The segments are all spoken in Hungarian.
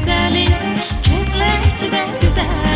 güzeli Közleşçi de güzel.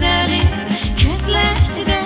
seni gözler